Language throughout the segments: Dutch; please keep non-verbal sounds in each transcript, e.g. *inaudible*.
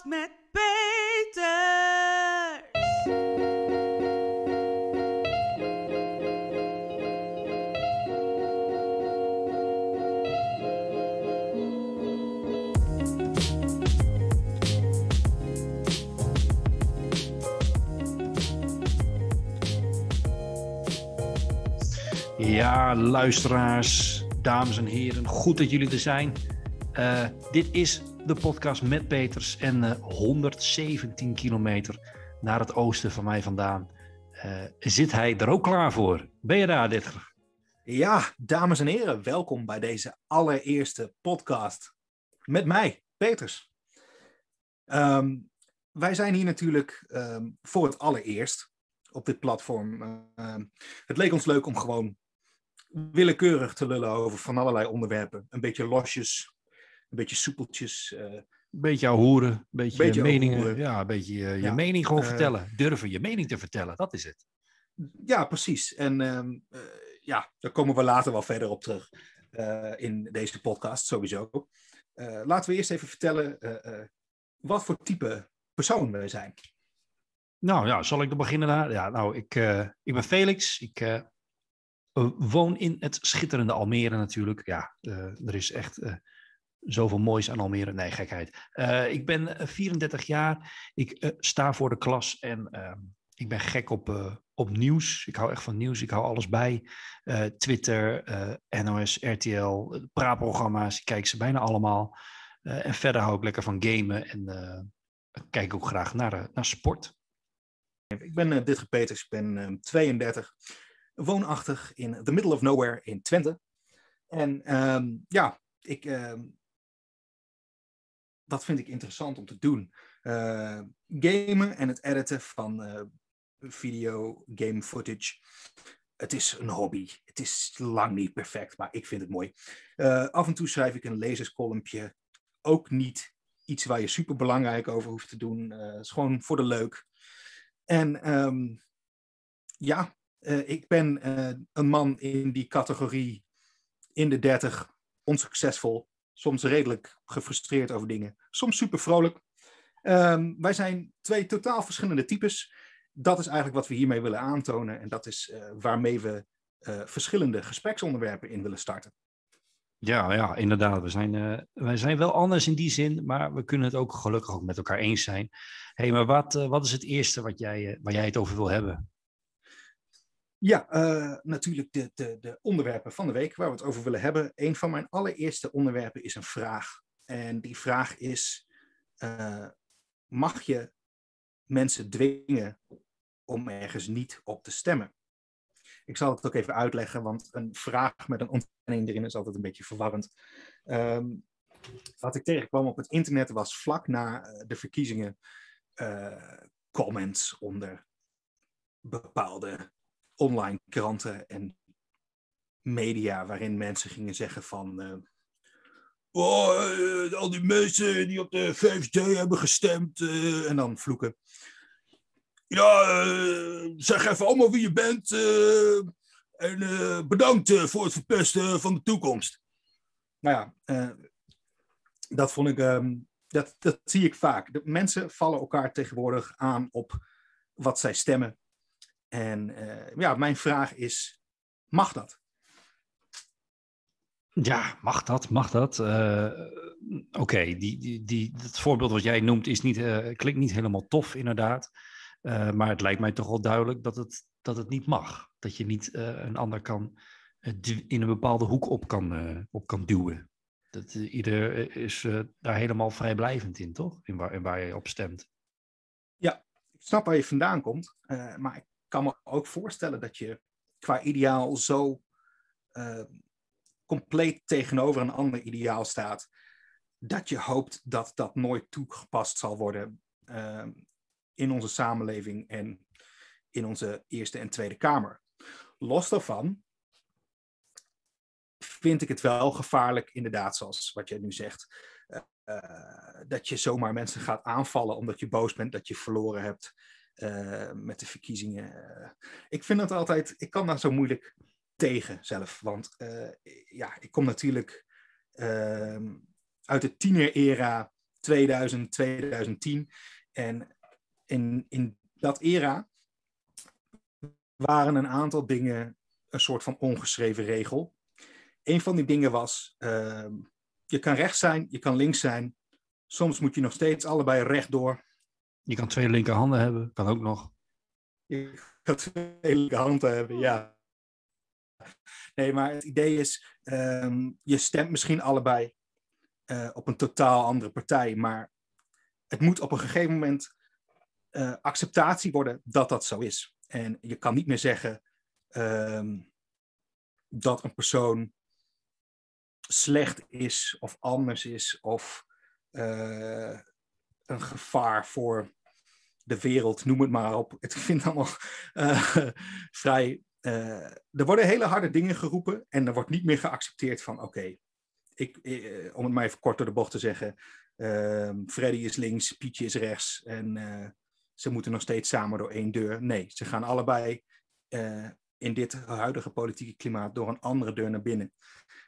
met. Ja, luisteraars, dames en heren, goed dat jullie er zijn. Uh, dit is de podcast met Peters en uh, 117 kilometer naar het oosten van mij vandaan. Uh, zit hij er ook klaar voor? Ben je daar, Ditger? Ja, dames en heren, welkom bij deze allereerste podcast met mij, Peters. Um, wij zijn hier natuurlijk um, voor het allereerst op dit platform. Uh, het leek ons leuk om gewoon willekeurig te lullen over van allerlei onderwerpen. Een beetje losjes, een beetje soepeltjes. Uh, een beetje hoeren, een beetje, beetje meningen. Ja, een beetje uh, je Ja. mening gewoon Eh, vertellen. Durven je mening te vertellen, dat is het. Ja, precies. En ehm, eh, ja, daar komen we later wel verder op terug eh, in deze podcast, sowieso. Eh, laten we eerst even vertellen eh, eh, wat voor type persoon wij zijn. Nou ja, zal ik dan beginnen daar? Ja, nou, ik, eh, ik ben Felix. Ik eh, eh, woon in het schitterende Almere natuurlijk. Ja, eh, er is echt eh, zoveel moois aan Almere. Nee, gekheid. Eh, ik ben eh, 34 jaar. Ik eh, sta voor de klas en eh, ik ben gek op, eh, op nieuws. Ik hou echt van nieuws. Ik hou alles bij. Eh, Twitter, eh, NOS, RTL, eh, praatprogramma's. Ik kijk ze bijna allemaal. Eh, en verder hou ik lekker van gamen en eh, kijk ook graag naar, eh, naar sport. Ik ben Ditger Peters, ik ben ehm, 32, woonachtig in the middle of nowhere in Twente. En ehm, ja, ik, ehm, dat vind ik interessant om te doen. Eh, gamen en het editen van eh, video, game footage. Het is een hobby. Het is lang niet perfect, maar ik vind het mooi. Eh, af en toe schrijf ik een lezerscolumnpje. Ook niet iets waar je super belangrijk over hoeft te doen. Het is gewoon voor de leuk. En ehm, ja, ik ben een man in die categorie in de 30, onsuccesvol, soms redelijk gefrustreerd over dingen, soms super vrolijk. Ehm, wij zijn twee totaal verschillende types. Dat is eigenlijk wat we hiermee willen aantonen en dat is eh, waarmee we eh, verschillende gespreksonderwerpen in willen starten. Ja, ja, inderdaad. We zijn, eh, wij zijn wel anders in die zin, maar we kunnen het ook gelukkig ook met elkaar eens zijn. Hey, maar wat, wat is het eerste wat jij, eh, waar jij het over wil hebben? Ja, eh, natuurlijk de, de, de onderwerpen van de week waar we het over willen hebben. Een van mijn allereerste onderwerpen is een vraag. En die vraag is: eh, mag je mensen dwingen om ergens niet op te stemmen? Ik zal het ook even uitleggen, want een vraag met een ontkenning erin is altijd een beetje verwarrend. Ehm, wat ik tegenkwam op het internet was vlak na eh, de verkiezingen comments onder bepaalde online kranten en media waarin mensen gingen zeggen van eh, oh, eh, al die mensen die op de VVD hebben gestemd eh, en dan vloeken. Ja, zeg even allemaal wie je bent en bedankt voor het verpesten van de toekomst. Nou ja, dat vond ik, ehm, dat, dat zie ik vaak. De mensen vallen elkaar tegenwoordig aan op wat zij stemmen. En eh, ja, mijn vraag is: mag dat? Ja, mag dat? Mag dat? Eh, Oké, die, die, die, dat voorbeeld wat jij noemt is niet, eh, klinkt niet helemaal tof, inderdaad. Maar het lijkt mij toch wel duidelijk dat het, dat het niet mag. Dat je niet een ander kan, in een bepaalde hoek op kan, op kan duwen. Dat, ieder is daar helemaal vrijblijvend in, toch? In waar, in waar je op stemt. Ik snap waar je vandaan komt, maar ik kan me ook voorstellen dat je qua ideaal zo eh, compleet tegenover een ander ideaal staat, dat je hoopt dat dat nooit toegepast zal worden eh, in onze samenleving en in onze Eerste en Tweede Kamer. Los daarvan vind ik het wel gevaarlijk, inderdaad, zoals wat jij nu zegt. eh, dat je zomaar mensen gaat aanvallen omdat je boos bent dat je verloren hebt eh, met de verkiezingen. Eh, ik vind dat altijd, ik kan daar zo moeilijk tegen zelf. Want eh, ja, ik kom natuurlijk ehm, uit de tiener-era 2000, 2010. En in, in dat era waren een aantal dingen een soort van ongeschreven regel. Een van die dingen was, ehm, je kan rechts zijn, je kan links zijn. Soms moet je nog steeds allebei rechtdoor. Je kan twee linkerhanden hebben, kan ook nog. Je kan twee linkerhanden hebben, ja. Nee, maar het idee is, ehm, je stemt misschien allebei uh, op een totaal andere partij, maar het moet op een gegeven moment uh, acceptatie worden dat dat zo is. En je kan niet meer zeggen um, dat een persoon slecht is of anders is of uh, een gevaar voor de wereld, noem het maar op. Ik vind allemaal uh, *laughs* vrij. Uh, er worden hele harde dingen geroepen en er wordt niet meer geaccepteerd van oké, ik, om het maar even kort door de bocht te zeggen, ehm, Freddy is links, Pietje is rechts en ze moeten nog steeds samen door één deur. Nee, ze gaan allebei in dit huidige politieke klimaat door een andere deur naar binnen.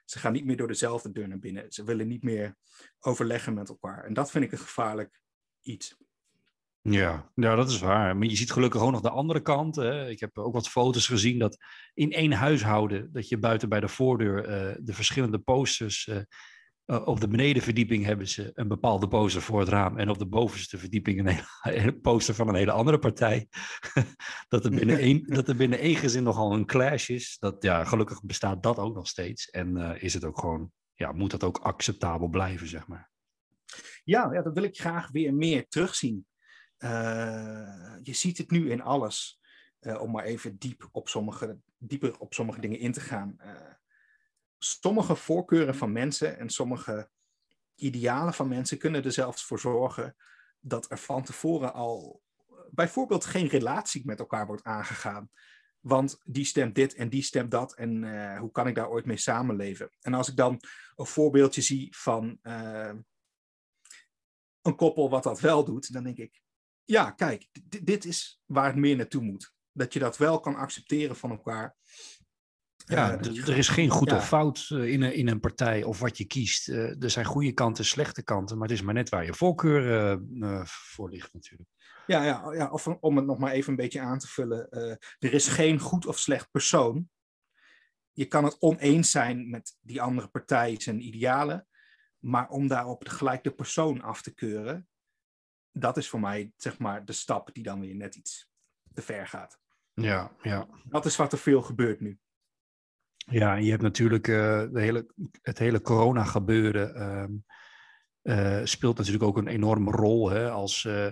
Ze gaan niet meer door dezelfde deur naar binnen. Ze willen niet meer overleggen met elkaar. En dat vind ik een gevaarlijk iets. Ja, ja, dat is waar. Maar je ziet gelukkig ook nog de andere kant. Hè. Ik heb ook wat foto's gezien dat in één huishouden, dat je buiten bij de voordeur uh, de verschillende posters uh, uh, op de benedenverdieping hebben ze een bepaalde poster voor het raam. En op de bovenste verdieping een, hele, *laughs* een poster van een hele andere partij. *laughs* dat, er binnen één, *laughs* dat er binnen één gezin nogal een clash is. Dat, ja, gelukkig bestaat dat ook nog steeds. En is het ook gewoon, ja, moet dat ook acceptabel blijven, zeg maar. Ja, ja dat wil ik graag weer meer terugzien. Uh, je ziet het nu in alles. om maar even diep op sommige, dieper op sommige dingen in te gaan sommige voorkeuren van mensen en sommige idealen van mensen kunnen er zelfs voor zorgen dat er van tevoren al bijvoorbeeld geen relatie met elkaar wordt aangegaan. Want die stemt dit en die stemt dat en hoe kan ik daar ooit mee samenleven? En als ik dan een voorbeeldje zie van een koppel wat dat wel doet, dan denk ik, ja, kijk, dit is waar het meer naartoe moet. Dat je dat wel kan accepteren van elkaar. Ja, uh, er is geen goed ja. of fout in een, in een partij of wat je kiest. Uh, er zijn goede kanten, slechte kanten, maar het is maar net waar je voorkeur uh, voor ligt natuurlijk. Ja, ja, ja of om het nog maar even een beetje aan te vullen. er is geen goed of slecht persoon. Je kan het oneens zijn met die andere partij zijn idealen, maar om daarop gelijk de persoon af te keuren, dat is voor mij zeg maar de stap die dan weer net iets te ver gaat. Ja, ja. Dat is wat er veel gebeurt nu. Ja, je hebt natuurlijk uh, de hele, het hele corona-gebeuren. Uh, uh, speelt natuurlijk ook een enorme rol. Hè, als eh,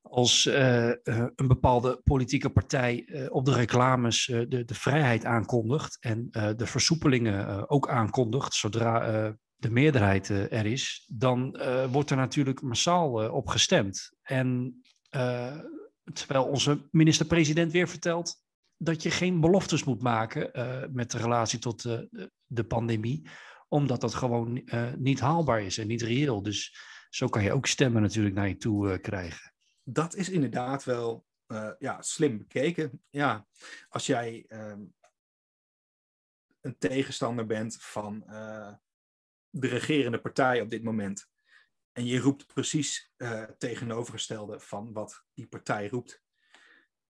als een bepaalde politieke partij op de reclames de, de vrijheid aankondigt en de versoepelingen ook aankondigt, zodra de meerderheid er is, dan wordt er natuurlijk massaal op gestemd. En terwijl onze minister-president weer vertelt dat je geen beloftes moet maken met de relatie tot de pandemie, omdat dat gewoon niet haalbaar is en niet reëel. Dus zo kan je ook stemmen natuurlijk naar je toe krijgen. Dat is inderdaad wel ja, slim bekeken. Ja, als jij ehm, een tegenstander bent van de regerende partij op dit moment, en je roept precies tegenovergestelde van wat die partij roept,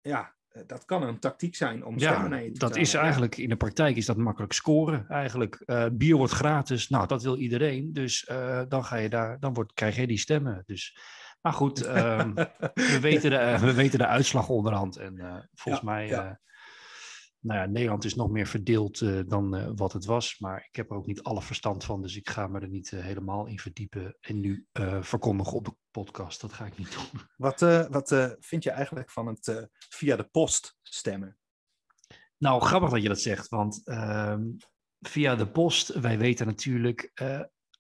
ja, eh, dat kan een tactiek zijn om ja, naar je te dat is eigenlijk in de praktijk is dat makkelijk scoren. Eigenlijk. Uh, bier wordt gratis, nou dat wil iedereen, dus uh, dan ga je daar, dan wordt, krijg je die stemmen. Dus, maar goed, uh, *laughs* we, weten de, we weten de uitslag onderhand. En volgens ja, mij ja nou ja, Nederland is nog meer verdeeld uh, dan uh, wat het was. Maar ik heb er ook niet alle verstand van. Dus ik ga me er niet uh, helemaal in verdiepen. En nu verkondigen op de podcast. Dat ga ik niet doen. *laughs* Wat, wat vind je eigenlijk van het via de post stemmen? Nou, grappig dat je dat zegt. Want ehm, via de post, wij weten natuurlijk.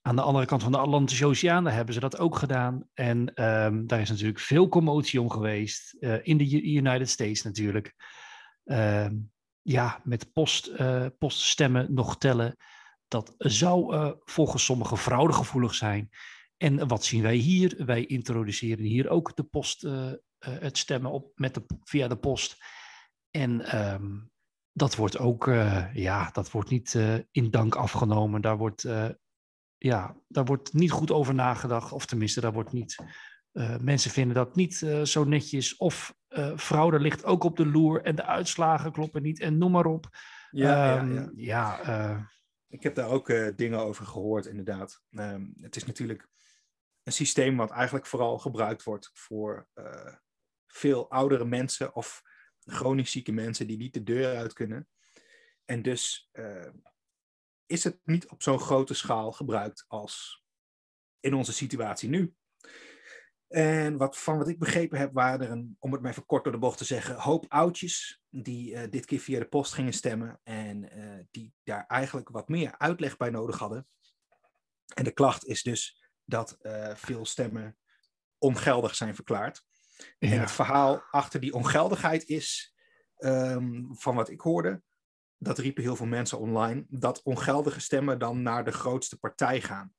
aan de andere kant van de Atlantische Oceaan, daar hebben ze dat ook gedaan. En um, daar is natuurlijk veel commotie om geweest. in de United States natuurlijk. Uh, ja, met post, uh, poststemmen nog tellen. Dat zou uh, volgens sommigen fraudegevoelig zijn. En wat zien wij hier? Wij introduceren hier ook de post, uh, het stemmen op met de, via de post. En um, dat wordt ook, ja, dat wordt niet in dank afgenomen. Daar wordt ja, daar wordt niet goed over nagedacht. Of tenminste, daar wordt niet. Mensen vinden dat niet zo netjes. Of uh, fraude ligt ook op de loer en de uitslagen kloppen niet en noem maar op. Ja, um, ja, ja. ja ik heb daar ook dingen over gehoord, inderdaad. Um, het is natuurlijk een systeem wat eigenlijk vooral gebruikt wordt voor veel oudere mensen of chronisch zieke mensen die niet de deur uit kunnen. En dus is het niet op zo'n grote schaal gebruikt als in onze situatie nu. En wat, van wat ik begrepen heb, waren er, een, om het maar even kort door de bocht te zeggen, hoop oudjes die uh, dit keer via de post gingen stemmen en uh, die daar eigenlijk wat meer uitleg bij nodig hadden. En de klacht is dus dat uh, veel stemmen ongeldig zijn verklaard. Ja. En het verhaal achter die ongeldigheid is, um, van wat ik hoorde, dat riepen heel veel mensen online, dat ongeldige stemmen dan naar de grootste partij gaan.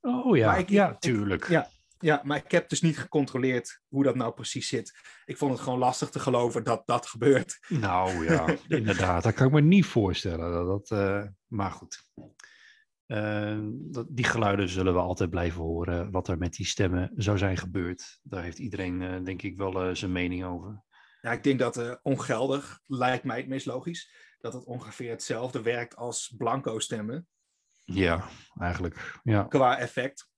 Oh ja, ik, ja, tuurlijk. Ik, ja, ja, maar ik heb dus niet gecontroleerd hoe dat nou precies zit. Ik vond het gewoon lastig te geloven dat dat gebeurt. Nou ja, *laughs* inderdaad. Dat kan ik me niet voorstellen. Dat, dat, uh, maar goed. Uh, dat, die geluiden zullen we altijd blijven horen. Wat er met die stemmen zou zijn gebeurd. Daar heeft iedereen, uh, denk ik, wel zijn mening over. Ja, ik denk dat ongeldig lijkt mij het meest logisch. Dat het ongeveer hetzelfde werkt als blanco stemmen. Ja, eigenlijk. Ja. Qua effect.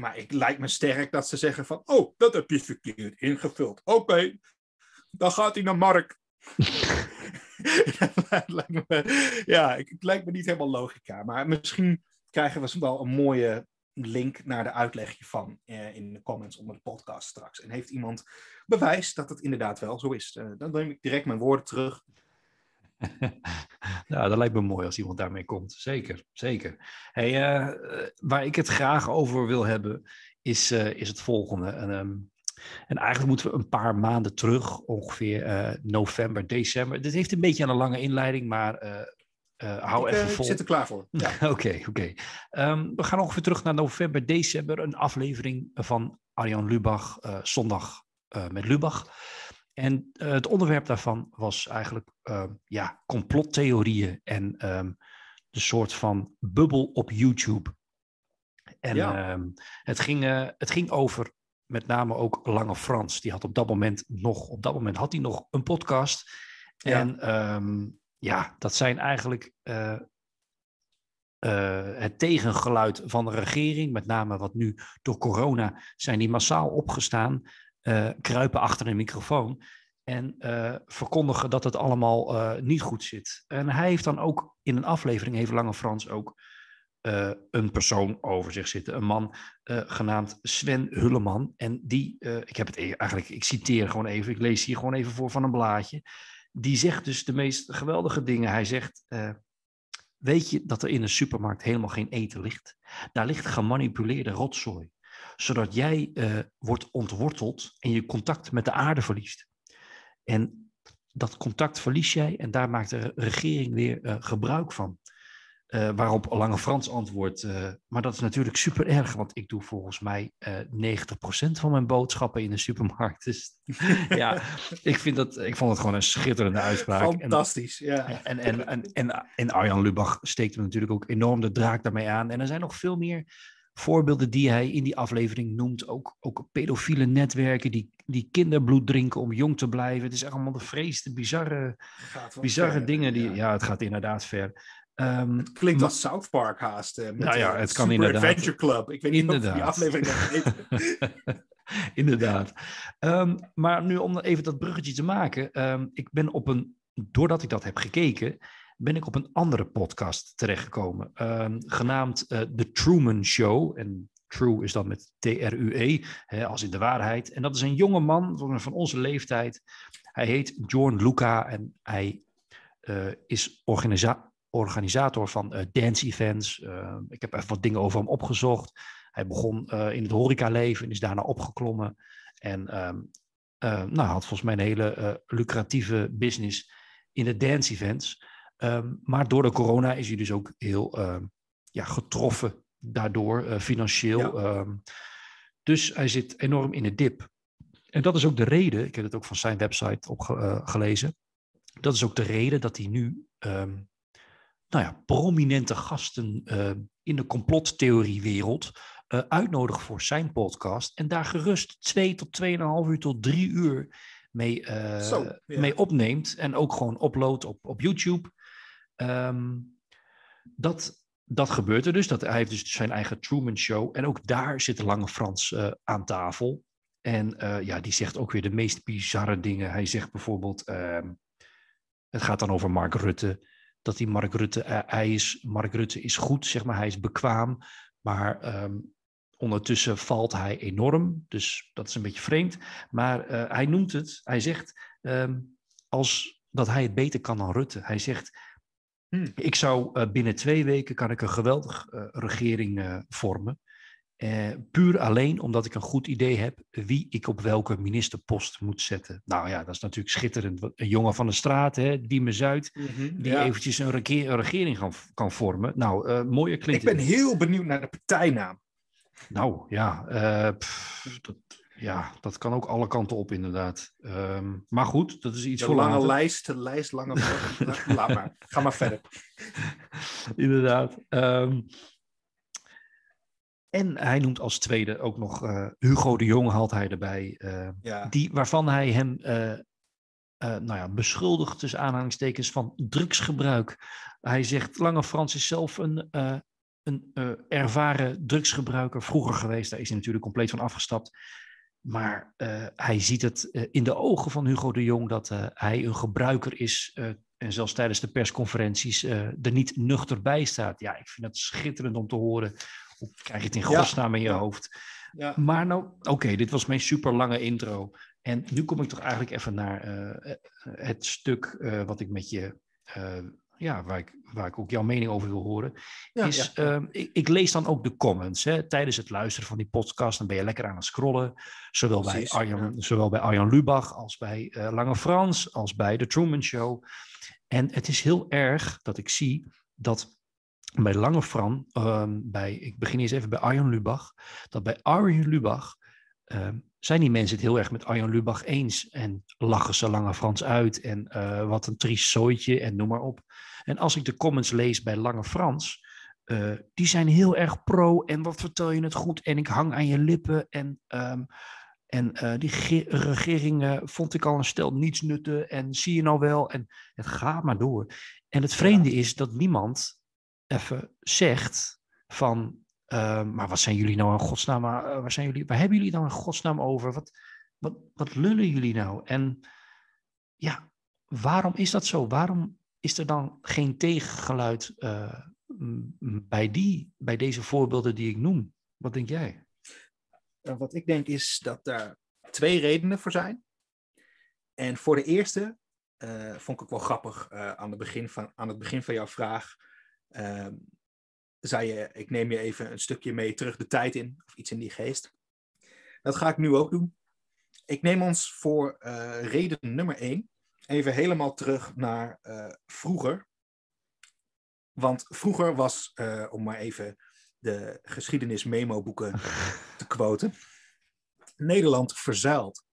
Maar het lijkt me sterk dat ze zeggen van, oh, dat heb je verkeerd ingevuld. Oké, okay, dan gaat hij naar Mark. *laughs* *laughs* ja, het lijkt me niet helemaal logica. Maar misschien krijgen we wel een mooie link naar de uitleg hiervan eh, in de comments onder de podcast straks. En heeft iemand bewijs dat het inderdaad wel zo is? Uh, dan neem ik direct mijn woorden terug. *laughs* nou, dat lijkt me mooi als iemand daarmee komt. Zeker, zeker. Hey, uh, waar ik het graag over wil hebben, is, uh, is het volgende. En, um, en, eigenlijk moeten we een paar maanden terug, ongeveer uh, november, december. Dit heeft een beetje een lange inleiding, maar hou ik, even vol. Ik zit er klaar voor. *laughs* Oké, oké. Ja. okay, okay. um, we gaan ongeveer terug naar november, december. Een aflevering van Arjan Lubach, zondag met Lubach. En uh, het onderwerp daarvan was eigenlijk uh, ja, complottheorieën en um, de soort van bubbel op YouTube. En ja. um, het, ging, uh, het ging over met name ook Lange Frans. Die had op dat moment nog, op dat moment had hij nog een podcast. Ja. En um, ja, dat zijn eigenlijk het tegengeluid van de regering, met name wat nu door corona zijn die massaal opgestaan kruipen achter een microfoon en uh, verkondigen dat het allemaal uh, niet goed zit. En hij heeft dan ook in een aflevering, even Lange Frans, ook een persoon over zich zitten. Een man genaamd Sven Hulleman. En die, ik heb het e-, eigenlijk, ik citeer gewoon even, ik lees hier gewoon even voor van een blaadje. Die zegt dus de meest geweldige dingen. Hij zegt, weet je dat er in een supermarkt helemaal geen eten ligt? Daar ligt gemanipuleerde rotzooi zodat jij uh, wordt ontworteld en je contact met de aarde verliest. En dat contact verlies jij en daar maakt de regering weer uh, gebruik van. Uh, waarop Lange Frans antwoordt, maar dat is natuurlijk super erg, want ik doe volgens mij 90% van mijn boodschappen in de supermarkt. Dus *laughs* ja, ik, vind dat, ik vond het gewoon een schitterende uitspraak. Fantastisch, en, ja. En, en, en, en, en Arjan Lubach steekt natuurlijk ook enorm de draak daarmee aan. En er zijn nog veel meer voorbeelden die hij in die aflevering noemt. Ook, ook pedofiele netwerken die, die kinderbloed drinken om jong te blijven. Het is allemaal de vreesde, bizarre, bizarre ver, dingen. Die, ja. ja. het gaat inderdaad ver. Um, het klinkt als South Park haast. Uh, met nou ja, het kan Super inderdaad. Adventure Club. Ik weet niet inderdaad. of die aflevering *laughs* *laughs* Inderdaad. Um, maar nu om even dat bruggetje te maken. Um, ik ben op een, doordat ik dat heb gekeken, ben ik op een andere podcast terechtgekomen, uh, genaamd uh, The Truman Show. En True is dan met T-R-U-E, als in de waarheid. En dat is een jonge man van onze leeftijd. Hij heet Jorn Luca en hij uh, is organisa organisator van uh, dance events. ik heb even wat dingen over hem opgezocht. Hij begon in het horecaleven en is daarna opgeklommen. En um, nou, had volgens mij een hele lucratieve business in de dance events. Um, maar door de corona is hij dus ook heel uh, ja, getroffen daardoor, uh, financieel. Ja. Um, dus hij zit enorm in de dip. En dat is ook de reden, ik heb het ook van zijn website opgelezen. Uh, dat is ook de reden dat hij nu um, nou ja, prominente gasten in de complottheoriewereld uh, uitnodigen voor zijn podcast. En daar gerust twee tot tweeënhalf uur tot drie uur mee, uh, mee opneemt. En ook gewoon uploadt op, op YouTube. Um, dat, dat gebeurt er dus. Dat, hij heeft dus zijn eigen Truman Show. En ook daar zit Lange Frans uh, aan tafel. En ja, die zegt ook weer de meest bizarre dingen. Hij zegt bijvoorbeeld... Ehm, het gaat dan over Mark Rutte. Dat die Mark Rutte, uh, hij is, Mark Rutte is goed, zeg maar, hij is bekwaam. Maar um, ondertussen valt hij enorm. Dus dat is een beetje vreemd. Maar hij noemt het, hij zegt als dat hij het beter kan dan Rutte. Hij zegt, hmm. ik zou uh, binnen twee weken kan ik een geweldige regering vormen. Uh, puur alleen omdat ik een goed idee heb wie ik op welke ministerpost moet zetten. Nou ja, dat is natuurlijk schitterend. Een jongen van de straat, hè, Diemen Zuid, mm -hmm, die ja. eventjes een, rege een, regering kan, kan vormen. Nou, mooie klinkt. Ik ben heel benieuwd naar de partijnaam. Nou ja, pff, dat, ja, dat kan ook alle kanten op inderdaad. Um, maar goed, dat is iets de voor lange later. lijst, de lijst, lange... Laat maar, ga maar verder. *laughs* inderdaad. Um, en hij noemt als tweede ook nog uh, Hugo de Jong haalt hij erbij. Uh, ja. die, waarvan hij hem uh, nou ja, beschuldigt tussen aanhalingstekens van drugsgebruik. Hij zegt, Lange Frans is zelf een, een ervaren drugsgebruiker vroeger geweest. Daar is hij natuurlijk compleet van afgestapt. Maar hij ziet het in de ogen van Hugo de Jong dat hij een gebruiker is en zelfs tijdens de persconferenties er niet nuchter bij staat. Ja, ik vind het schitterend om te horen hoe krijg je het in godsnaam in je hoofd? Ja. Maar nou, oké, okay, dit was mijn super lange intro. En nu kom ik toch eigenlijk even naar het stuk wat ik met je, ja, waar ik, waar ik ook jouw mening over wil horen. Ja, is, ja. Ik, ik, lees dan ook de comments. Hè, tijdens het luisteren van die podcast, dan ben je lekker aan het scrollen. Zowel, bij Arjan, zowel bij Arjan Lubach als bij Lange Frans, als bij The Truman Show. En het is heel erg dat ik zie dat bij Lange Fran, um, bij, ik begin eens even bij Arjen Lubach, dat bij Arjen Lubach um, zijn die mensen het heel erg met Arjen Lubach eens en lachen ze Lange Frans uit en uh, wat een triest zooitje en noem maar op. En als ik de comments lees bij Lange Frans, uh, die zijn heel erg pro en wat vertel je het goed en ik hang aan je lippen en... Um, en uh, die regering uh, vond ik al een stel niets nutten en zie je nou wel en het gaat maar door. En het vreemde is dat niemand even zegt van, uh, maar wat zijn jullie nou in godsnaam, uh, waar, zijn jullie, waar hebben jullie nou in godsnaam over? Wat, wat, wat lullen jullie nou? En ja, waarom is dat zo? Waarom is er dan geen tegengeluid uh, bij, die, bij deze voorbeelden die ik noem? Wat denk jij? Wat ik denk is dat daar twee redenen voor zijn. En voor de eerste uh, vond ik wel grappig uh, aan, het begin van, aan het begin van jouw vraag. Uh, zei je, ik neem je even een stukje mee terug de tijd in, of iets in die geest. Dat ga ik nu ook doen. Ik neem ons voor reden nummer één even helemaal terug naar uh, vroeger. Want vroeger was, uh, om maar even de geschiedenis memo-boeken *laughs* te quoten, Nederland verzuild.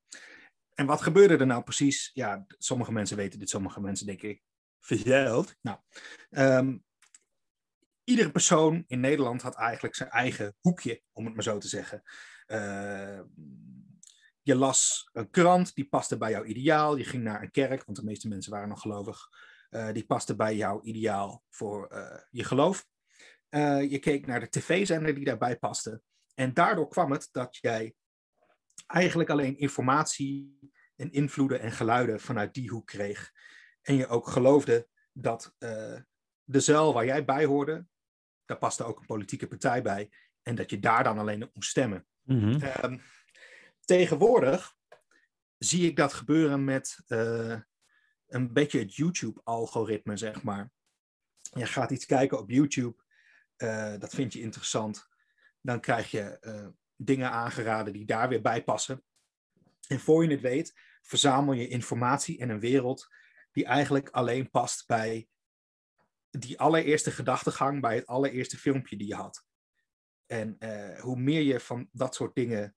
En wat gebeurde er nou precies? Ja, sommige mensen weten dit, sommige mensen denken verzuild. Nou, um, iedere persoon in Nederland had eigenlijk zijn eigen hoekje, om het maar zo te zeggen. Uh, je las een krant, die paste bij jouw ideaal. Je ging naar een kerk, want de meeste mensen waren nog gelovig. Uh, die paste bij jouw ideaal voor uh, je geloof. je keek naar de tv-zender die daarbij paste. En daardoor kwam het dat jij eigenlijk alleen informatie en invloeden en geluiden vanuit die hoek kreeg. En je ook geloofde dat de zuil waar jij bij hoorde, daar paste ook een politieke partij bij. En dat je daar dan alleen op moest stemmen. Mm -hmm. um, tegenwoordig zie ik dat gebeuren met uh, een beetje het YouTube-algoritme, zeg maar. Je gaat iets kijken op YouTube, uh, dat vind je interessant. Dan krijg je uh, dingen aangeraden die daar weer bij passen. En voor je het weet, verzamel je informatie in een wereld die eigenlijk alleen past bij die allereerste gedachtegang bij het allereerste filmpje die je had. En hoe meer je van dat soort dingen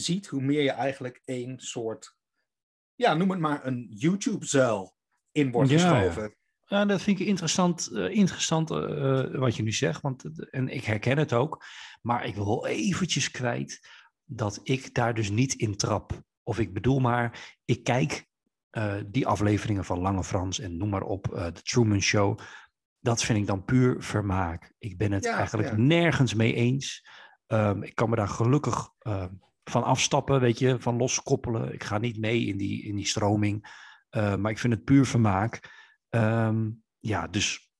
ziet, hoe meer je eigenlijk een soort, ja, noem het maar een YouTube-zuil in wordt ja, geschoven. Ja. Dat vind ik interessant, uh, interessant uh, wat je nu zegt. Want, en ik herken het ook. Maar ik wil eventjes kwijt dat ik daar dus niet in trap. Of ik bedoel maar, ik kijk uh, die afleveringen van Lange Frans en noem maar op, de Truman Show. Dat vind ik dan puur vermaak. Ik ben het eigenlijk nergens mee eens. Um, ik kan me daar gelukkig ehm, van afstappen, weet je, van loskoppelen. Ik ga niet mee in die, in die stroming. Uh, maar ik vind het puur vermaak. Um, ja, dus,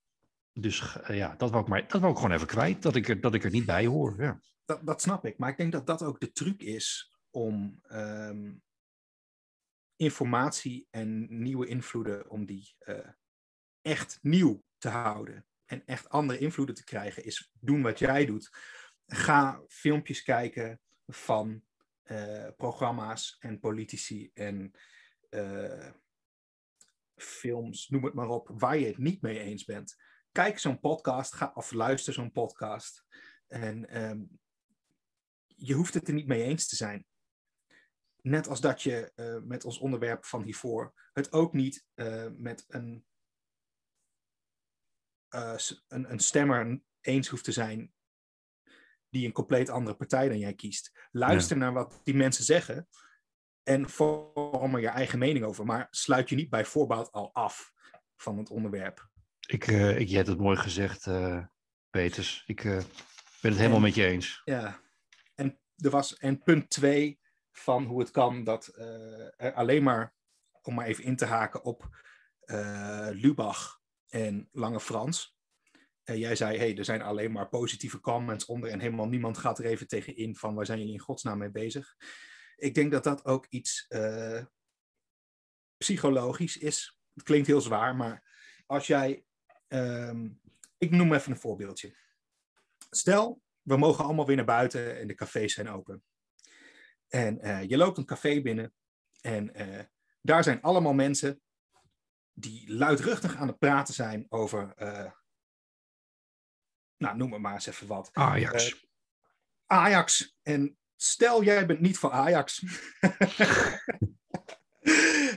dus uh, ja, dat wou, ik maar, dat wou ik gewoon even kwijt, dat ik er, dat ik er niet bij hoor. Ja. Dat, dat snap ik, maar ik denk dat dat ook de truc is om um, informatie en nieuwe invloeden, om die uh, echt nieuw te houden en echt andere invloeden te krijgen, is doen wat jij doet. Ga filmpjes kijken van uh, programma's en politici en uh, films, noem het maar op, waar je het niet mee eens bent. Kijk zo'n podcast ga, of luister zo'n podcast. En um, je hoeft het er niet mee eens te zijn. Net als dat je uh, met ons onderwerp van hiervoor het ook niet met een, een, een stemmer eens hoeft te zijn die een compleet andere partij dan jij kiest. Luister ja. naar wat die mensen zeggen en vorm er je eigen mening over. Maar sluit je niet bij voorbaat al af van het onderwerp. Ik, uh, ik, je hebt het mooi gezegd, uh, Peters. Ik uh, ben het helemaal en, met je eens. Ja, en, er was, en punt twee van hoe het kan dat er alleen maar, om maar even in te haken op Lubach en Lange Frans. Jij zei, hey, er zijn alleen maar positieve comments onder en helemaal niemand gaat er even tegen in van waar zijn jullie in godsnaam mee bezig ik denk dat dat ook iets uh, psychologisch is. Het klinkt heel zwaar, maar als jij. Um, ik noem even een voorbeeldje. Stel, we mogen allemaal weer naar buiten en de cafés zijn open. En uh, je loopt een café binnen en daar zijn allemaal mensen die luidruchtig aan het praten zijn over. Nou, noem het maar eens even wat. Ajax. Ajax. En Stel, jij bent niet van Ajax.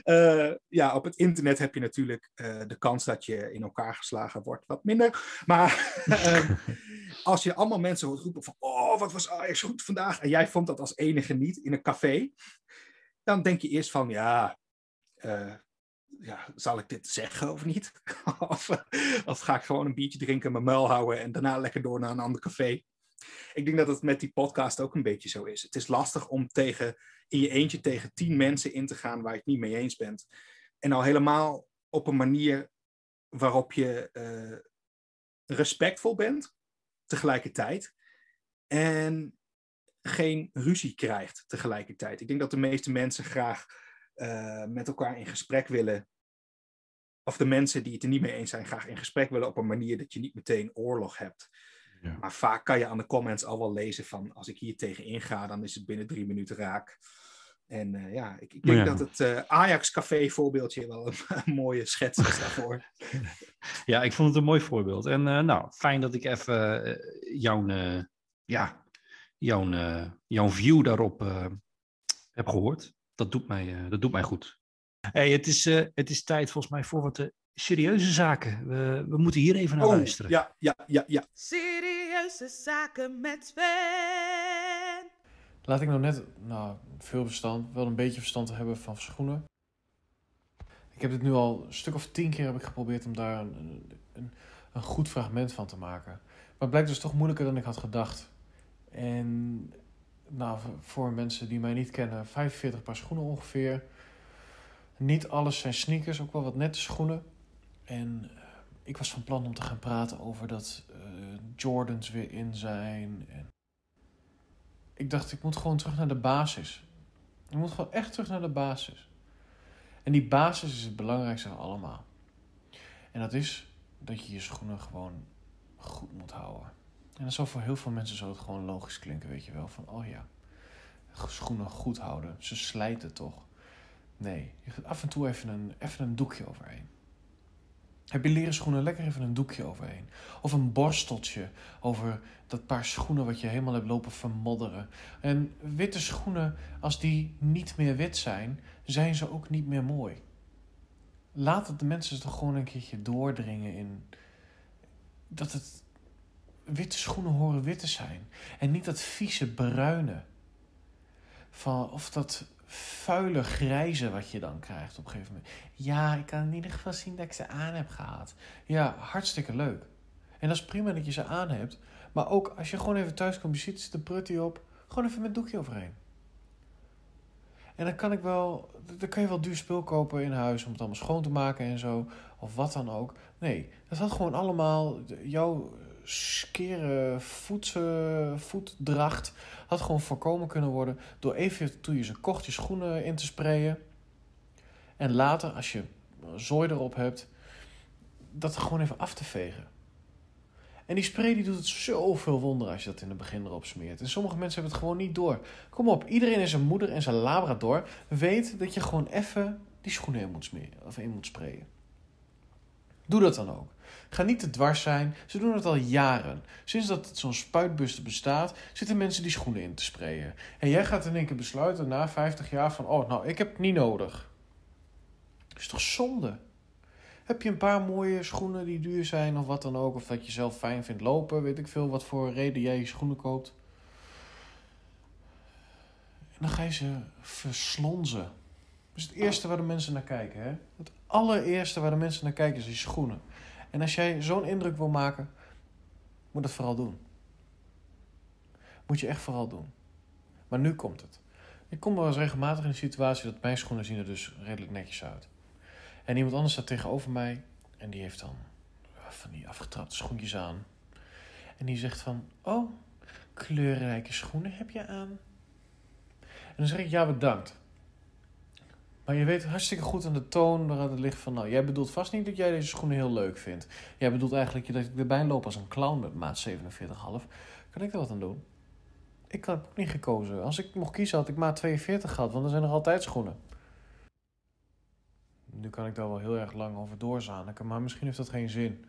uh, *laughs* ja, op het internet heb je natuurlijk uh, de kans dat je in elkaar geslagen wordt wat minder. Maar uh, *laughs* als je allemaal mensen hoort roepen van... Oh, wat was Ajax goed vandaag. En jij vond dat als enige niet in een café. Dan denk je eerst van, ja... eh, ja, zal ik dit zeggen of niet? *laughs* of, of ga ik gewoon een biertje drinken, mijn muil houden en daarna lekker door naar een ander café? ik denk dat het met die podcast ook een beetje zo is. Het is lastig om tegen, in je eentje tegen tien mensen in te gaan waar je het niet mee eens bent. En al helemaal op een manier waarop je uh, respectvol bent tegelijkertijd. En geen ruzie krijgt tegelijkertijd. Ik denk dat de meeste mensen graag uh, met elkaar in gesprek willen. Of de mensen die het er niet mee eens zijn, graag in gesprek willen op een manier dat je niet meteen oorlog hebt. Ja. Maar vaak kan je aan de comments al wel lezen van als ik hier tegen inga, dan is het binnen drie minuten raak. En uh, ja, ik, ik denk ja. dat het uh, Ajax Café voorbeeldje wel een, *laughs* een, mooie schets is daarvoor. *laughs* ja, ik vond het een mooi voorbeeld. En uh, nou, fijn dat ik even jouw, ja, jouw, jouw view daarop heb gehoord. Dat doet mij, dat doet mij goed. Hey, het, is, het is tijd volgens mij voor wat serieuze zaken. We, we moeten hier even naar oh, luisteren. Ja, ja, ja, ja. Serieuze zaken met Sven. Laat ik nou net, nou, veel verstand, wel een beetje verstand hebben van schoenen. Ik heb dit nu al een stuk of tien keer heb ik geprobeerd om daar een, een, een goed fragment van te maken. Maar het blijkt dus toch moeilijker dan ik had gedacht. En nou, voor mensen die mij niet kennen, 45 paar schoenen ongeveer. Niet alles zijn sneakers, ook wel wat nette schoenen. En uh, ik was van plan om te gaan praten over dat uh, Jordans weer in zijn. En ik dacht, ik moet gewoon terug naar de basis. Ik moet gewoon echt terug naar de basis. En die basis is het belangrijkste van allemaal. En dat is dat je je schoenen gewoon goed moet houden. En dat zal voor heel veel mensen zo gewoon logisch klinken, weet je wel. Van, oh ja, schoenen goed houden. Ze slijten toch. Nee, je gaat af en toe even een, even een doekje overheen. Heb je leren schoenen lekker even een doekje overheen. Of een borsteltje over dat paar schoenen wat je helemaal hebt lopen vermodderen. En witte schoenen, als die niet meer wit zijn, zijn ze ook niet meer mooi. laat het de mensen toch gewoon een keertje doordringen in dat het witte schoenen horen wit te zijn. En niet dat vieze bruine. Van, of dat vuile grijze wat je dan krijgt op een gegeven moment. Ja, ik kan in ieder geval zien dat ik ze aan heb gehad. Ja, hartstikke leuk. En dat is prima dat je ze aan hebt. Maar ook als je gewoon even thuis komt, je ziet de prutty op. Gewoon even met doekje overheen. En dan kan ik wel, dan kan je wel duur spul kopen in huis om het allemaal schoon te maken en zo. Of wat dan ook. Nee, dat had gewoon allemaal jouw skere voet, voetdracht had gewoon voorkomen kunnen worden door even toen je ze kocht je schoenen in te sprayen. En later, als je zooi erop hebt, dat gewoon even af te vegen. En die spray die doet het zoveel wonder als je dat in het begin erop smeert. En sommige mensen hebben het gewoon niet door. Kom op, iedereen in zijn moeder en zijn labrador weet dat je gewoon even die schoenen in moet, smeren, of in moet sprayen. Doe dat dan ook. Ga niet te dwars zijn. Ze doen het al jaren. Sinds dat zo'n spuitbuster bestaat, zitten mensen die schoenen in te sprayen. En jij gaat in één keer besluiten na 50 jaar van... oh, nou, ik heb het niet nodig. Dat is toch zonde? Heb je een paar mooie schoenen die duur zijn of wat dan ook... of dat je zelf fijn vindt lopen, weet ik veel... wat voor reden jij je schoenen koopt... En dan ga je ze verslonzen. Dat is het eerste waar de mensen naar kijken. Hè? Het allereerste waar de mensen naar kijken is je schoenen. En als jij zo'n indruk wil maken, moet dat vooral doen. Moet je echt vooral doen. Maar nu komt het. Ik kom wel eens regelmatig in de situatie dat mijn schoenen zien er dus redelijk netjes uit. En iemand anders staat tegenover mij en die heeft dan van die afgetrapte schoentjes aan. En die zegt van, oh, kleurrijke schoenen heb je aan. En dan zeg ik, ja bedankt. Maar je weet hartstikke goed aan de toon waaruit het ligt van... Nou, jij bedoelt vast niet dat jij deze schoenen heel leuk vindt. Jij bedoelt eigenlijk dat ik erbij loop als een clown met maat 47,5. Kan ik er wat aan doen? Ik heb ook niet gekozen. Als ik mocht kiezen had ik maat 42 gehad, want er zijn nog altijd schoenen. Nu kan ik daar wel heel erg lang over doorzaniken, maar misschien heeft dat geen zin.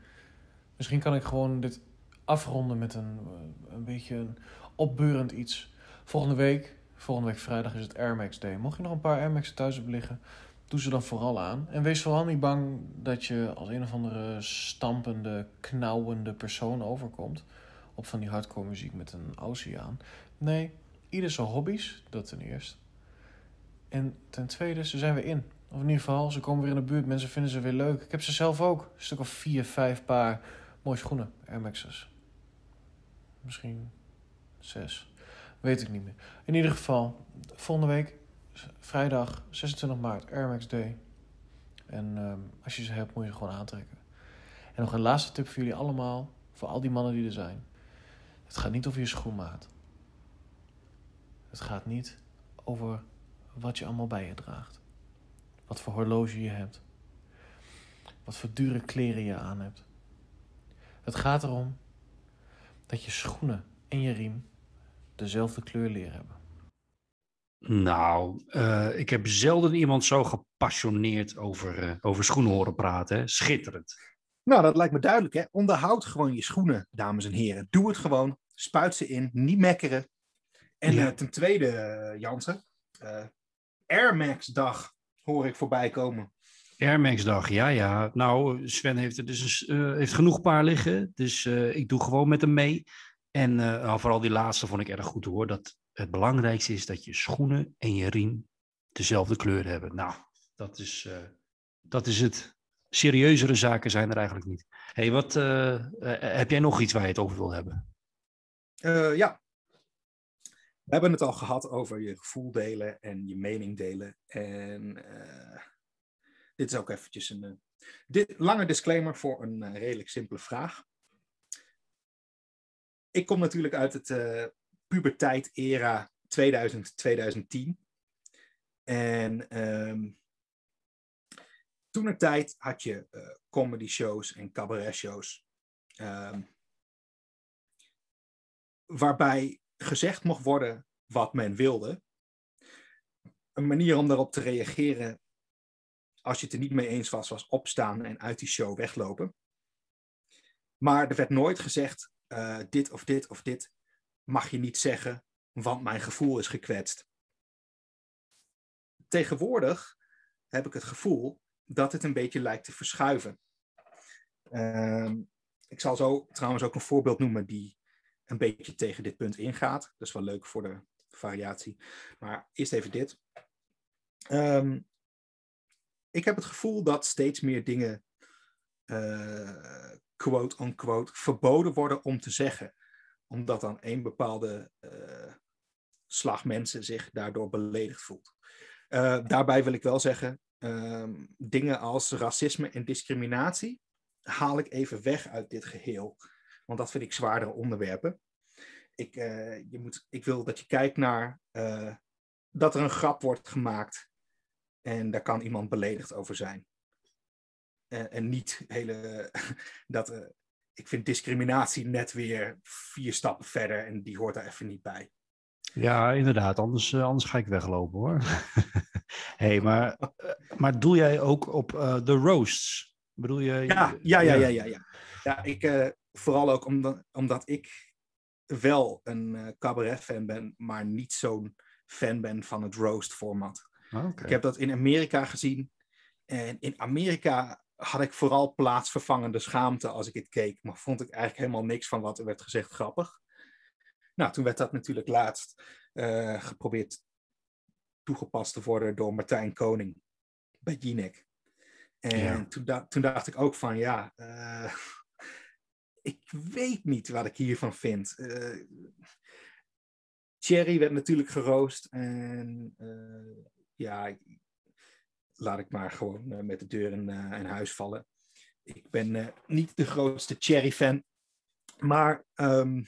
Misschien kan ik gewoon dit afronden met een, eh, een beetje een opbeurend iets. Volgende week Volgende week vrijdag is het Air Max Day. Mocht je nog een paar Air Max thuis hebben liggen, doe ze dan vooral aan. En wees vooral niet bang dat je als een of andere stampende, knauwende persoon overkomt. Op van die hardcore muziek met een oceaan. Nee, ieder zijn hobby's, dat ten eerste. En ten tweede, ze zijn weer in. Of in ieder geval, ze komen weer in de buurt. Mensen vinden ze weer leuk. Ik heb ze zelf ook. Een stuk of vier, vijf paar mooie schoenen. Air Max's. Misschien zes. Weet ik niet meer. In ieder geval, volgende week, vrijdag 26 maart, Air Max Day. En ehm, als je ze hebt, moet je gewoon aantrekken. En nog een laatste tip voor jullie allemaal, voor al die mannen die er zijn. Het gaat niet over je schoenmaat. Het gaat niet over wat je allemaal bij je draagt. Wat voor horloge je hebt. Wat voor dure kleren je aan hebt. Het gaat erom dat je schoenen en je riem dezelfde kleur leren hebben? Nou, uh, ik heb zelden iemand zo gepassioneerd over, uh, over schoenen horen praten. Hè? Schitterend. Nou, dat lijkt me duidelijk. Hè? Onderhoud gewoon je schoenen, dames en heren. Doe het gewoon. Spuit ze in. Niet mekkeren. En ja. uh, ten tweede, Jansen. Air Max dag hoor ik voorbij komen. Air Max dag, ja, ja. Nou, Sven heeft er dus heeft genoeg paar liggen. Dus ik doe gewoon met hem mee. En uh, vooral die laatste vond ik erg goed hoor. Dat het belangrijkste is dat je schoenen en je riem dezelfde kleur hebben. Nou, dat is, uh, dat is het. Serieuzere zaken zijn er eigenlijk niet. hey, wat uh, heb jij nog iets waar je het over wil hebben? ja. We hebben het al gehad over je gevoel delen en je mening delen. En dit is ook eventjes een dit, lange disclaimer voor een redelijk simpele vraag ik kom natuurlijk uit het uh, puberteit-era 2000-2010. En um, toen tijd had je uh, comedy shows en cabaret shows. Um, waarbij gezegd mocht worden wat men wilde. Een manier om daarop te reageren als je het er niet mee eens was, was opstaan en uit die show weglopen. Maar er werd nooit gezegd uh, dit of dit of dit mag je niet zeggen, want mijn gevoel is gekwetst. Tegenwoordig heb ik het gevoel dat het een beetje lijkt te verschuiven. Ehm, ik zal zo trouwens ook een voorbeeld noemen die een beetje tegen dit punt ingaat. Dat is wel leuk voor de variatie. Maar eerst even dit. Ehm, ik heb het gevoel dat steeds meer dingen, uh, quote-unquote, verboden worden om te zeggen. Omdat dan een bepaalde uh, slag mensen zich daardoor beledigd voelt. Uh, daarbij wil ik wel zeggen, um, dingen als racisme en discriminatie haal ik even weg uit dit geheel. Want dat vind ik zwaardere onderwerpen. Ik, uh, je moet, ik wil dat je kijkt naar dat er een grap wordt gemaakt. En daar kan iemand beledigd over zijn. En, en niet hele. *laughs* dat, uh, ik vind discriminatie net weer vier stappen verder en die hoort daar even niet bij. Ja, inderdaad. Anders, anders ga ik weglopen hoor. *laughs* hey, maar, maar doe jij ook op de roasts? Bedoel je? Ja, ja, ja, ja, ja. Ja, ja ik, vooral ook omdat, omdat ik wel een uh, cabaret-fan ben, maar niet zo'n fan ben van het roast-format. Okay. Ik heb dat in Amerika gezien. En in Amerika had ik vooral plaatsvervangende schaamte als ik het keek. Maar vond ik eigenlijk helemaal niks van wat er werd gezegd grappig. Nou, toen werd dat natuurlijk laatst uh, geprobeerd toegepast te worden door Martijn Koning bij Jinek. En ja. toen, da toen, dacht ik ook van ja, uh, *laughs* ik weet niet wat ik hiervan vind. Uh, Cherry werd natuurlijk geroost. En ja, laat ik maar gewoon uh, met de deur in, in, huis vallen. Ik ben niet de grootste Cherry-fan. Maar um,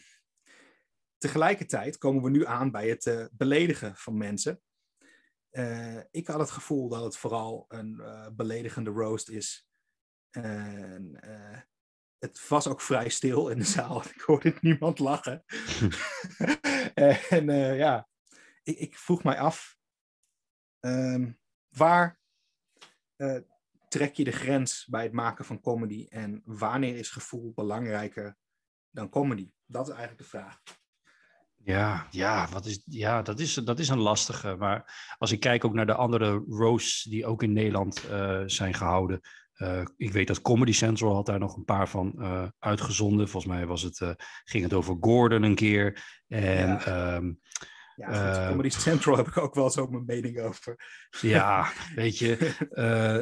tegelijkertijd komen we nu aan bij het beledigen van mensen. ik had het gevoel dat het vooral een beledigende roast is. En het was ook vrij stil in de zaal. *laughs* Ik hoorde niemand lachen. *laughs* en ja, ik, ik, vroeg mij af, um, waar uh, trek je de grens bij het maken van comedy en wanneer is gevoel belangrijker dan comedy? Dat is eigenlijk de vraag. Ja, ja, wat is, ja dat, is, dat is een lastige. Maar als ik kijk ook naar de andere roasts die ook in Nederland uh, zijn gehouden, uh, ik weet dat Comedy Central had daar nog een paar van uh, uitgezonden. Volgens mij was het, ging het over Gordon een keer. En, ja. Um, ja, goed, Comedy Central heb ik ook wel zo mijn mening over. Ja, *laughs* weet je.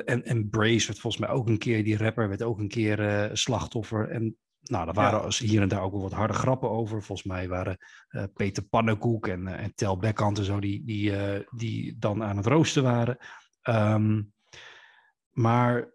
en, en Brace werd volgens mij ook een keer, die rapper werd ook een keer slachtoffer. En nou, daar waren ja. hier en daar ook wel wat harde grappen over. Volgens mij waren Peter Pannenkoek en, en Tel Beckhand en zo, die, die, die dan aan het roosten waren. Um, maar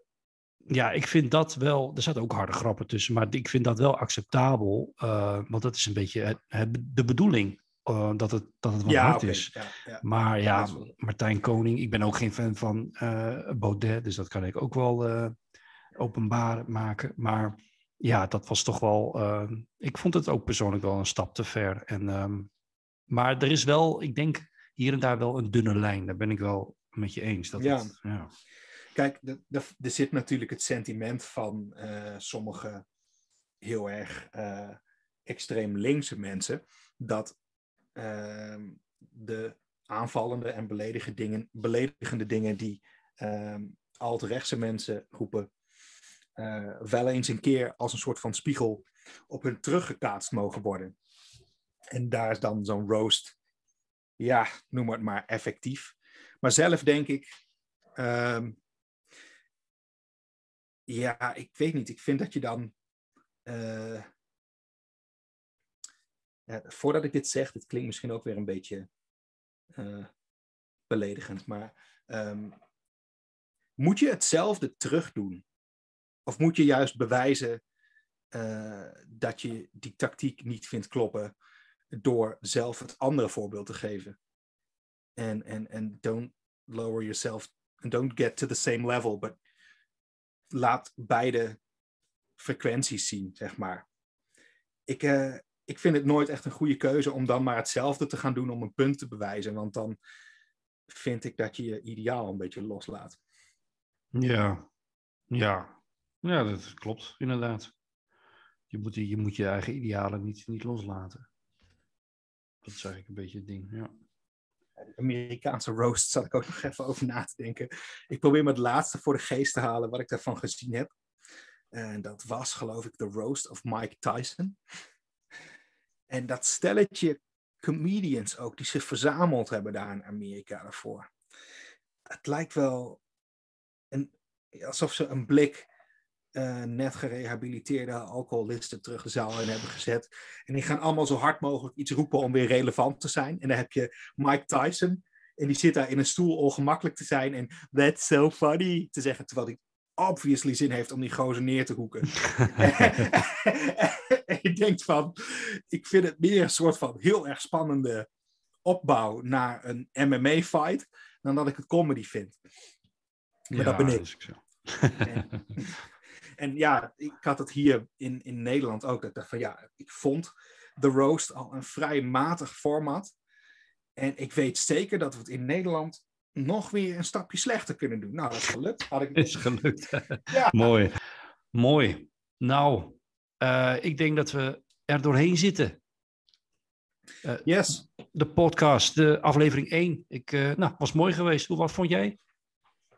ja, ik vind dat wel. Er zaten ook harde grappen tussen, maar ik vind dat wel acceptabel. Uh, want dat is een beetje het, het, de bedoeling. Uh, dat, het, dat het wat ja, hard okay. is. Ja, ja. Maar ja, Martijn Koning, ik ben ook geen fan van uh, Baudet, dus dat kan ik ook wel openbaar maken. Maar ja, dat was toch wel. ik vond het ook persoonlijk wel een stap te ver. En, um, maar er is wel, ik denk hier en daar wel een dunne lijn. Daar ben ik wel met je eens. Dat. Het, ja. Kijk, er zit natuurlijk het sentiment van sommige heel erg extreem linkse mensen, dat de aanvallende en beledigende dingen, beledigende dingen die ehm, alt-rechtse mensen roepen, eh, wel eens een keer als een soort van spiegel op hun teruggekaatst mogen worden. En daar is dan zo'n roast, ja, noem het maar effectief. Maar zelf denk ik, um, ja, ik weet niet. Ik vind dat je dan. Uh, voordat ik dit zeg, dit klinkt misschien ook weer een beetje uh, beledigend, maar um, moet je hetzelfde terugdoen? Of moet je juist bewijzen uh, dat je die tactiek niet vindt kloppen door zelf het andere voorbeeld te geven? En, en, en don't lower yourself, and don't get to the same level, but laat beide frequenties zien, zeg maar. Ik, uh, ik vind het nooit echt een goede keuze om dan maar hetzelfde te gaan doen om een punt te bewijzen, want dan vind ik dat je je ideaal een beetje loslaat. Ja, ja, ja dat klopt, inderdaad. Je moet je, moet je eigen idealen niet, niet loslaten. Dat is eigenlijk een beetje het ding, ja. de Amerikaanse roast zat ik ook nog even over na te denken. Ik probeer me het laatste voor de geest te halen wat ik daarvan gezien heb. En dat was, geloof ik, de roast of Mike Tyson. En dat stelletje comedians ook, die zich verzameld hebben daar in Amerika daarvoor. Het lijkt wel een, alsof ze een blik uh, net gerehabiliteerde alcoholisten terug de zaal in hebben gezet. En die gaan allemaal zo hard mogelijk iets roepen om weer relevant te zijn. En dan heb je Mike Tyson. En die zit daar in een stoel ongemakkelijk te zijn en that's so funny te zeggen. Terwijl hij obviously zin heeft om die gozer neer te hoeken. en je denkt van, ik vind het meer een soort van heel erg spannende opbouw naar een MMA-fight, dan dat ik het comedy vind. Maar dat ben ik. en, *laughs* en, ja, ik had het hier in, in Nederland ook. Dat ik dacht van ja, ik vond The Roast al een vrij matig format. En ik weet zeker dat we het in Nederland nog weer een stapje slechter kunnen doen. Nou, dat is gelukt. Had ik... *laughs* Is gelukt. *laughs* ja. Mooi. Mooi. Nou, uh, ik denk dat we er doorheen zitten. Uh, yes. De podcast, de aflevering 1. Ik, uh, nou, was mooi geweest. Hoe, wat vond jij?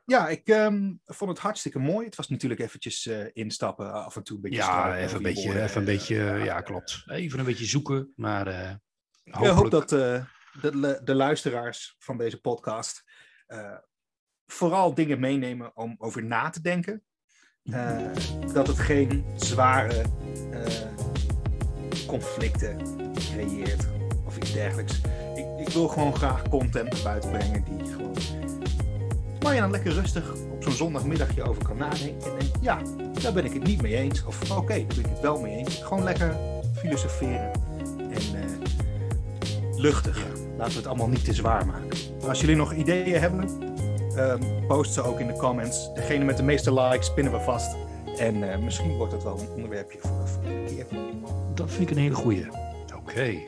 Ja, ik um, vond het hartstikke mooi. Het was natuurlijk eventjes instappen, af en toe een beetje Ja, even een beetje, even een beetje, ja, klopt. Even een beetje zoeken, maar hopelijk... Ik hoop dat de, de luisteraars van deze podcast uh, vooral dingen meenemen om over na te denken. Uh, dat het geen zware uh, conflicten creëert of iets dergelijks. Ik, ik, wil gewoon graag content naar buiten brengen die gewoon. Waar je dan lekker rustig op zo'n zondagmiddagje over kan nadenken. En denk, ja, daar ben ik het niet mee eens. Of oké, okay, daar ben ik het wel mee eens. Gewoon lekker filosoferen. En luchtig. Laten we het allemaal niet te zwaar maken. Als jullie nog ideeën hebben, um, post ze ook in de comments. Degene met de meeste likes pinnen we vast. En uh, misschien wordt dat wel een onderwerpje voor, voor een keer. Dat vind ik een hele goeie. Oké. Okay.